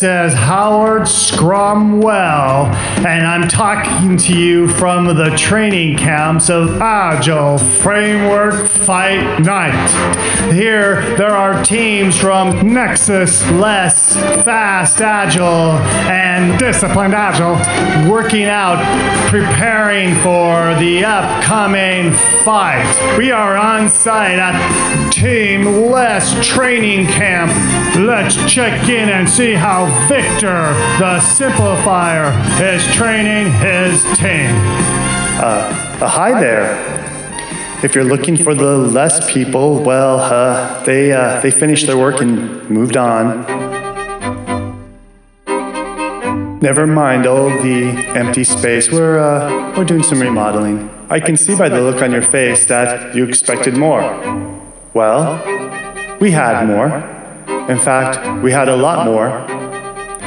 This is Scrumwell, and I'm talking to you from the training camps of Agile Framework Fight Night. Here, there are teams from Nexus, Less, Fast Agile, and Disciplined Agile working out, preparing for the upcoming fight. We are on site at Team Less Training Camp. Let's check in and see how Victor, the Simplifier, is training his team. Uh, hi there. If you're looking for the less people, well, uh, they uh, they finished their work and moved on. Never mind all the empty space. We're uh, we're doing some remodeling. I can see by the look on your face that you expected more. Well, we had more. In fact, we had a lot more.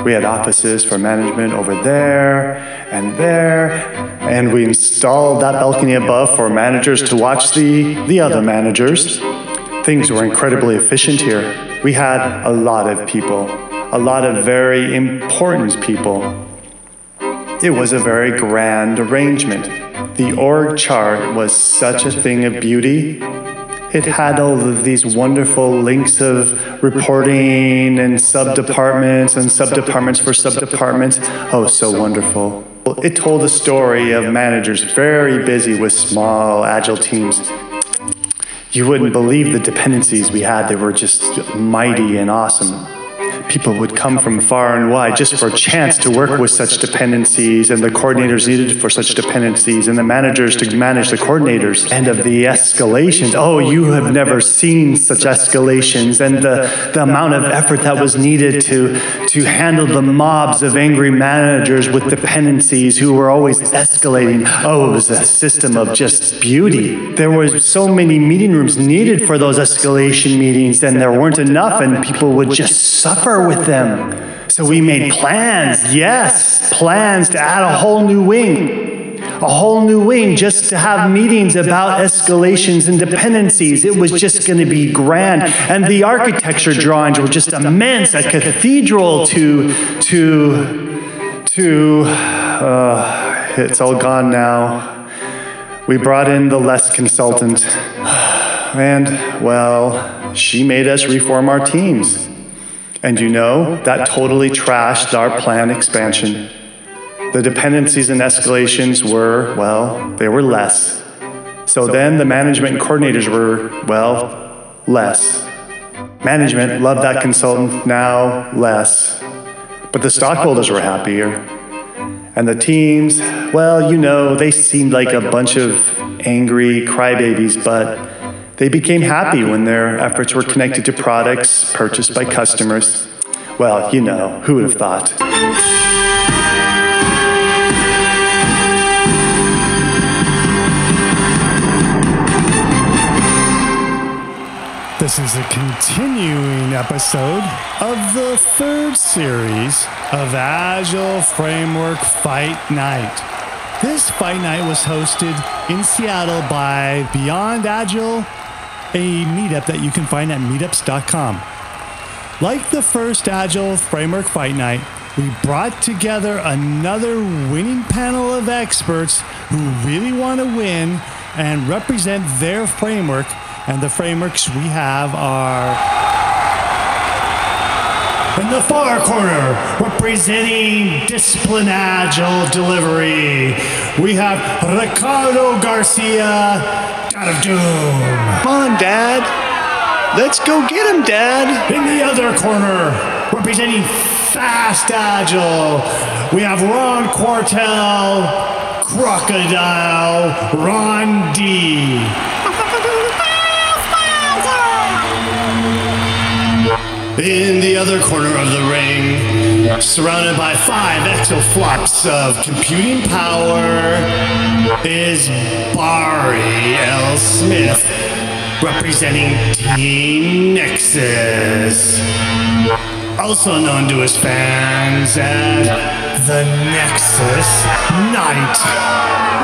We had offices for management over there and there, and we installed that balcony above for managers to watch the, the other managers. Things were incredibly efficient here. We had a lot of people, a lot of very important people. It was a very grand arrangement. The org chart was such a thing of beauty it had all of these wonderful links of reporting and sub departments and sub departments for sub departments. Oh, so wonderful. It told a story of managers very busy with small, agile teams. You wouldn't believe the dependencies we had, they were just mighty and awesome people would come from far and wide just for a chance to work with such dependencies, and the coordinators needed for such dependencies, and the managers to manage the coordinators, and of the escalations. Oh, you have never seen such escalations, and the, the amount of effort that was needed to, to handle the mobs of angry managers with dependencies who were always escalating. Oh, it was a system of just beauty. There was so many meeting rooms needed for those escalation meetings, and there weren't enough, and people would just suffer with them. So we made plans, yes, plans to add a whole new wing. A whole new wing just to have meetings about escalations and dependencies. It was just going to be grand. And the architecture drawings were just immense, a cathedral to, to, to, uh, it's all gone now. We brought in the less consultant. And, well, she made us reform our teams. And you know, that totally trashed our plan expansion. The dependencies and escalations were, well, they were less. So then the management coordinators were, well, less. Management loved that consultant, now less. But the stockholders were happier. And the teams, well, you know, they seemed like a bunch of angry crybabies, but they became happy when their efforts were connected to products purchased by customers. Well, you know, who would have thought? This is a continuing episode of the third series of Agile Framework Fight Night. This fight night was hosted in Seattle by Beyond Agile a meetup that you can find at meetups.com. Like the first Agile Framework Fight Night, we brought together another winning panel of experts who really want to win and represent their framework. And the frameworks we have are. In the far corner, representing Discipline Agile Delivery, we have Ricardo Garcia God of Doom. Come on, Dad. Let's go get him, Dad. In the other corner, representing Fast Agile, we have Ron Quartel, Crocodile, Ron D. In the other corner of the ring, surrounded by five exaflops of computing power, is Barry L. Smith, representing Team Nexus. Also known to his fans as the Nexus Knight.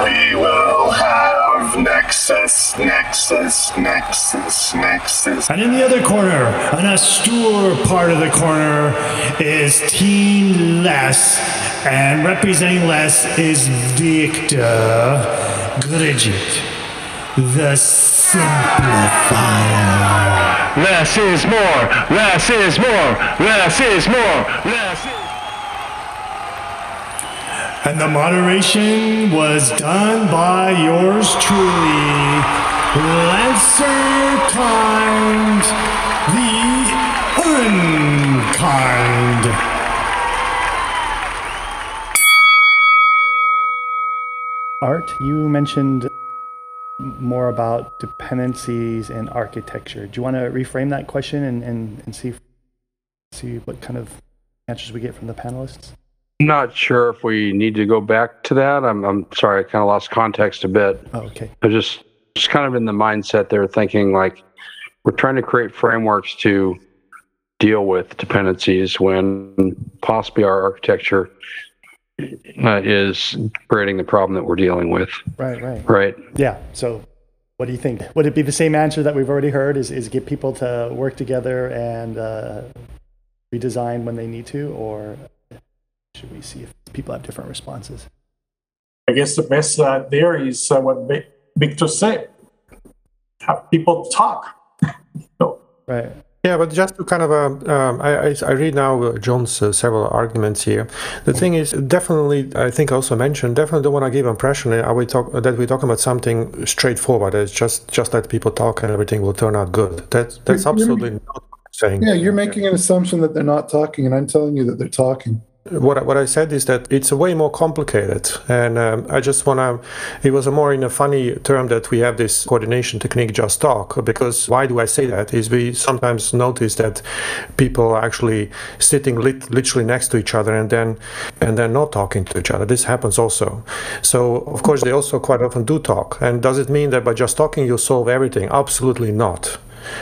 We will have Nexus Nexus, Nexus, Nexus, Nexus. And in the other corner, an austere part of the corner, is Team Less. And representing Less is Victor Grgic, the Simplifier. Less is more. Less is more. Less is more. Less is And the moderation was done by yours truly, Lancer Kind, the unkind. Art, you mentioned more about dependencies and architecture. Do you want to reframe that question and, and, and see see what kind of answers we get from the panelists? Not sure if we need to go back to that. I'm, I'm sorry, I kind of lost context a bit. Oh, okay. I just just kind of in the mindset there, thinking like we're trying to create frameworks to deal with dependencies when possibly our architecture uh, is creating the problem that we're dealing with. Right, right. Right. Yeah. So, what do you think? Would it be the same answer that we've already heard? Is is get people to work together and uh, redesign when they need to, or should we see if people have different responses? I guess the best uh, there is uh, what Victor said. Have people talk. no. Right. Yeah, but just to kind of, um, um, I, I, I read now uh, John's uh, several arguments here. The thing is, definitely, I think I also mentioned, definitely don't want to give impression uh, we talk, that we're talking about something straightforward. It's just just let people talk and everything will turn out good. That, that's You're- you're- absolutely not what I'm saying. Yeah, you're making an assumption that they're not talking, and I'm telling you that they're talking. What I- what I said is that it's a way more complicated, and um, I just want to. It was a more in a funny term that we have this coordination technique, just talk. Because why do I say that? Is we sometimes notice that people are actually sitting lit- literally next to each other, and then and then not talking to each other. This happens also. So of course they also quite often do talk. And does it mean that by just talking you solve everything? Absolutely not.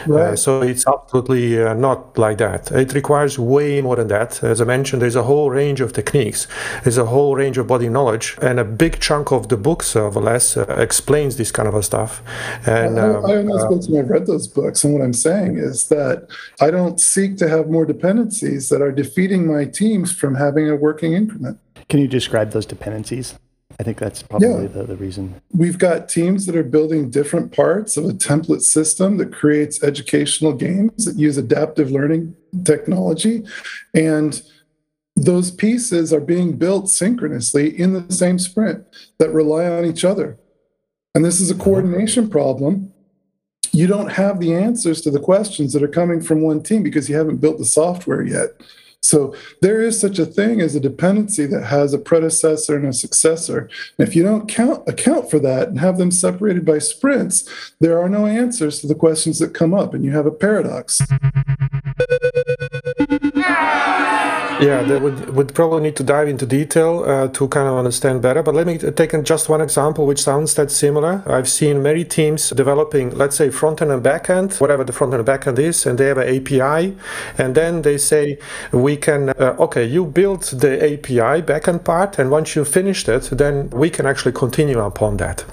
Uh, so it's absolutely uh, not like that. It requires way more than that. As I mentioned, there's a whole range of techniques. There's a whole range of body knowledge, and a big chunk of the books of LeSS uh, explains this kind of a stuff. And I, um, I own those books and I've read those books, and what I'm saying is that I don't seek to have more dependencies that are defeating my teams from having a working increment. Can you describe those dependencies? I think that's probably the, the reason. We've got teams that are building different parts of a template system that creates educational games that use adaptive learning technology. And those pieces are being built synchronously in the same sprint that rely on each other. And this is a coordination problem. You don't have the answers to the questions that are coming from one team because you haven't built the software yet. So there is such a thing as a dependency that has a predecessor and a successor. And if you don't count account for that and have them separated by sprints, there are no answers to the questions that come up, and you have a paradox. Yeah, they would would probably need to dive into detail uh, to kind of understand better. But let me take just one example, which sounds that similar. I've seen many teams developing, let's say, front end and back end, whatever the front end and back end is, and they have an API, and then they say we can, uh, okay, you build the API backend part, and once you finished it, then we can actually continue upon that.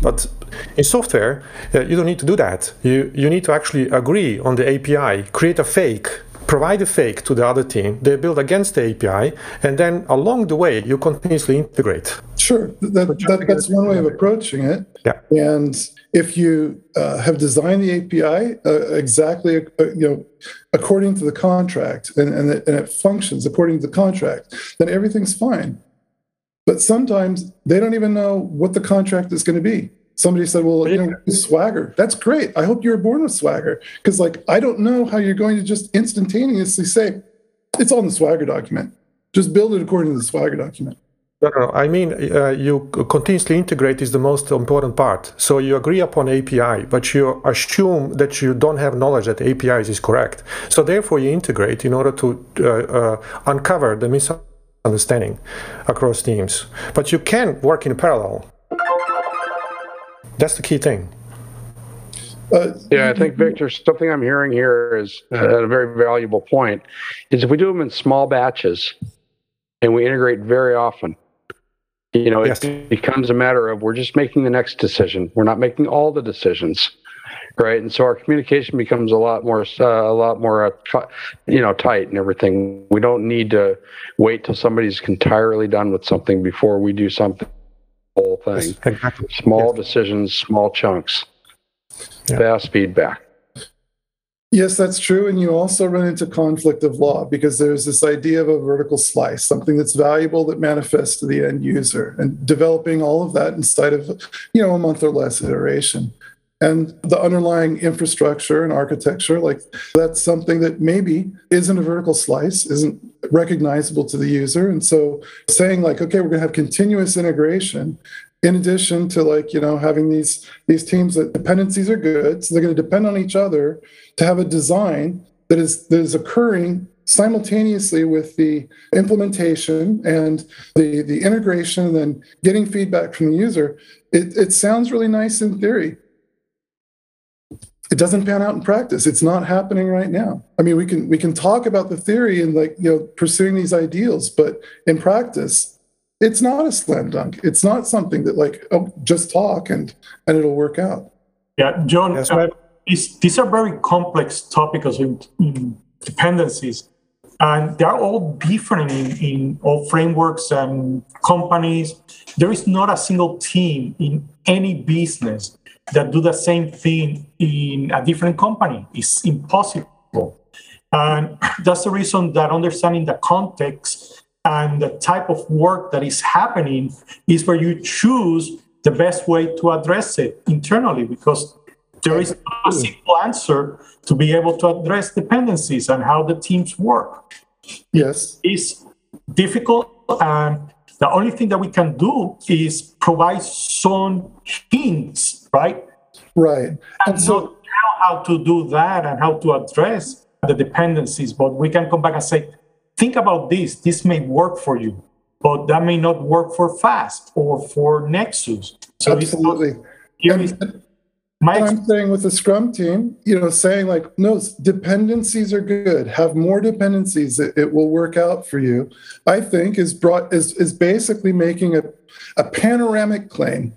But in software, uh, you don't need to do that. You you need to actually agree on the API, create a fake provide a fake to the other team, they build against the API, and then along the way you continuously integrate. Sure, that, that, that's one way of approaching it. Yeah. And if you uh, have designed the API uh, exactly, uh, you know, according to the contract, and and it, and it functions according to the contract, then everything's fine. But sometimes they don't even know what the contract is going to be. Somebody said, "Well, you know, Swagger. That's great. I hope you were born with Swagger." Because, like, I don't know how you're going to just instantaneously say it's on the Swagger document. Just build it according to the Swagger document. No, no. I mean, uh, you continuously integrate is the most important part. So you agree upon API, but you assume that you don't have knowledge that API is correct. So therefore, you integrate in order to uh, uh, uncover the misunderstanding across teams. But you can work in parallel. That's the key thing. Uh, Yeah, I think Victor, something I'm hearing here is uh, a very valuable point. Is if we do them in small batches and we integrate very often, You know, Yes. it becomes a matter of we're just making the next decision. We're not making all the decisions, right? And so our communication becomes a lot more, uh, a lot more, uh, you know, tight and everything. We don't need to wait till somebody's entirely done with something before we do something. Whole thing. Exactly. Small decisions, small chunks, Yeah. fast feedback. Yes, that's true. And you also run into conflict of law because there's this idea of a vertical slice, something that's valuable that manifests to the end user, and developing all of that inside of, you know, a month or less iteration. And the underlying infrastructure and architecture, like that's something that maybe isn't a vertical slice, isn't recognizable to the user. And so saying like, okay, we're gonna have continuous integration in addition to like, you know, having these these teams that dependencies are good, so they're gonna depend on each other to have a design that is that is occurring simultaneously with the implementation and the the integration and then getting feedback from the user it, it sounds really nice in theory it doesn't pan out in practice. It's not happening right now. I mean we can we can talk about the theory and like you know pursuing these ideals but in practice it's not a slam dunk. It's not something that like oh just talk and and it'll work out. Yeah, John, Yes, uh, these, these are very complex topics of mm, dependencies, and they're all different in, in all frameworks and companies. There is not a single team in any business that do the same thing in a different company. It's impossible. And that's the reason that understanding the context and the type of work that is happening is where you choose the best way to address it internally because there is not a simple answer to be able to address dependencies and how the teams work. yes It's difficult, and the only thing that we can do is provide some hints, right? right and and so how, to do that and how to address the dependencies but we can come back and say think about this this may work for you but that may not work for fast or for nexus so not- absolutely And- my I'm saying with the Scrum team, you know, saying like, no, dependencies are good. Have more dependencies. It, it will work out for you. I think is brought is is basically making a a panoramic claim.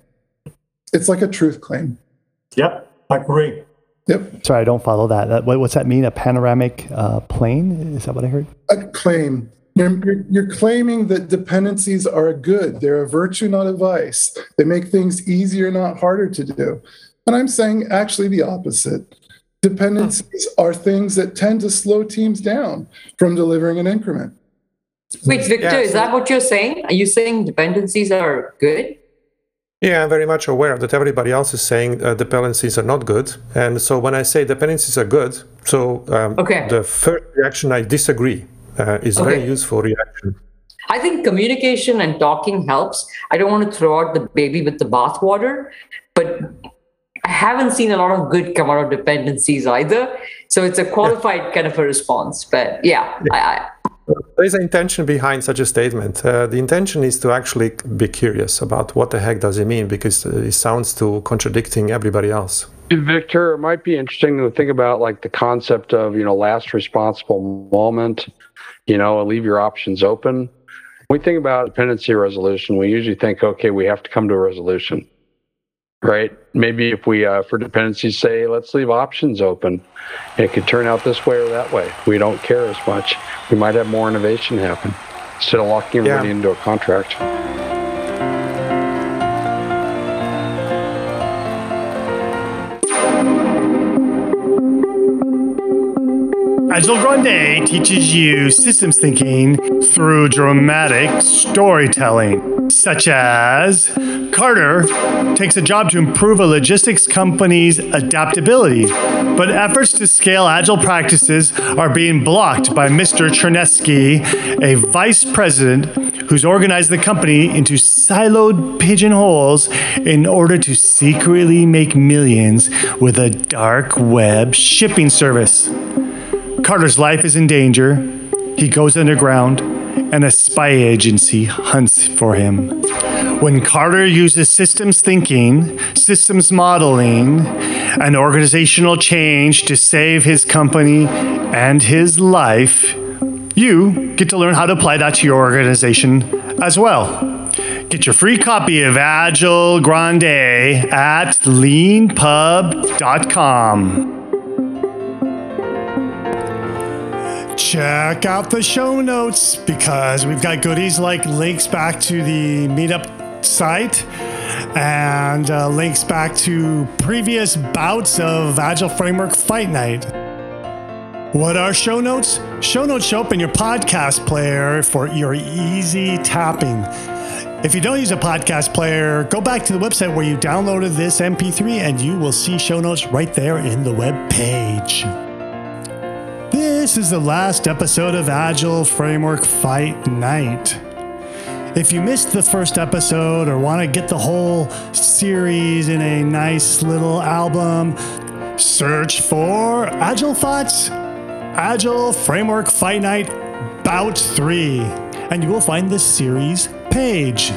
It's like a truth claim. yeah agree Yep, Sorry, I don't follow that. that what, what's that mean? A panoramic uh, plane? Is that what I heard? a claim. You're, you're, you're claiming that dependencies are good. They're a virtue, not a vice. They make things easier, not harder to do. And I'm saying actually the opposite. Dependencies are things that tend to slow teams down from delivering an increment. Wait, Victor, Yeah, is that what you're saying? Are you saying dependencies are good? Yeah, I'm very much aware that everybody else is saying uh, dependencies are not good. And so when I say dependencies are good, so um, Okay. the first reaction I disagree uh, is very useful reaction. I think communication and talking helps. I don't want to throw out the baby with the bathwater, but I haven't seen a lot of good come out of dependencies either. So it's a qualified kind of a response. But yeah, I, I, There is an intention behind such a statement. Uh, the intention is to actually be curious about what the heck does it mean because uh, it sounds to contradicting everybody else. Victor, it might be interesting to think about like the concept of, you know, last responsible moment, you know, leave your options open. When we think about dependency resolution, we usually think, okay, we have to come to a resolution, right? Maybe if we, uh, for dependencies, say, let's leave options open, it could turn out this way or that way. We don't care as much. We might have more innovation happen instead of locking everybody Yeah. into a contract. Agile Grande teaches you systems thinking through dramatic storytelling, such as Carter takes a job to improve a logistics company's adaptability, but efforts to scale Agile practices are being blocked by Mr. Chernesky, a vice president who's organized the company into siloed pigeonholes in order to secretly make millions with a dark web shipping service. Carter's life is in danger. He goes underground, and a spy agency hunts for him. When Carter uses systems thinking, systems modeling, and organizational change to save his company and his life, you get to learn how to apply that to your organization as well. Get your free copy of Agile Grande at leanpub.com. Check out the show notes because we've got goodies like links back to the meetup site and uh, links back to previous bouts of Agile Framework Fight Night. What are show notes? Show notes show up in your podcast player for your easy tapping. If you don't use a podcast player, go back to the website where you downloaded this MP3 and you will see show notes right there in the web page. This is the last episode of Agile Framework Fight Night. If you missed the first episode or want to get the whole series in a nice little album, search for Agile Thoughts, Agile Framework Fight Night Bout 3, and you will find the series page.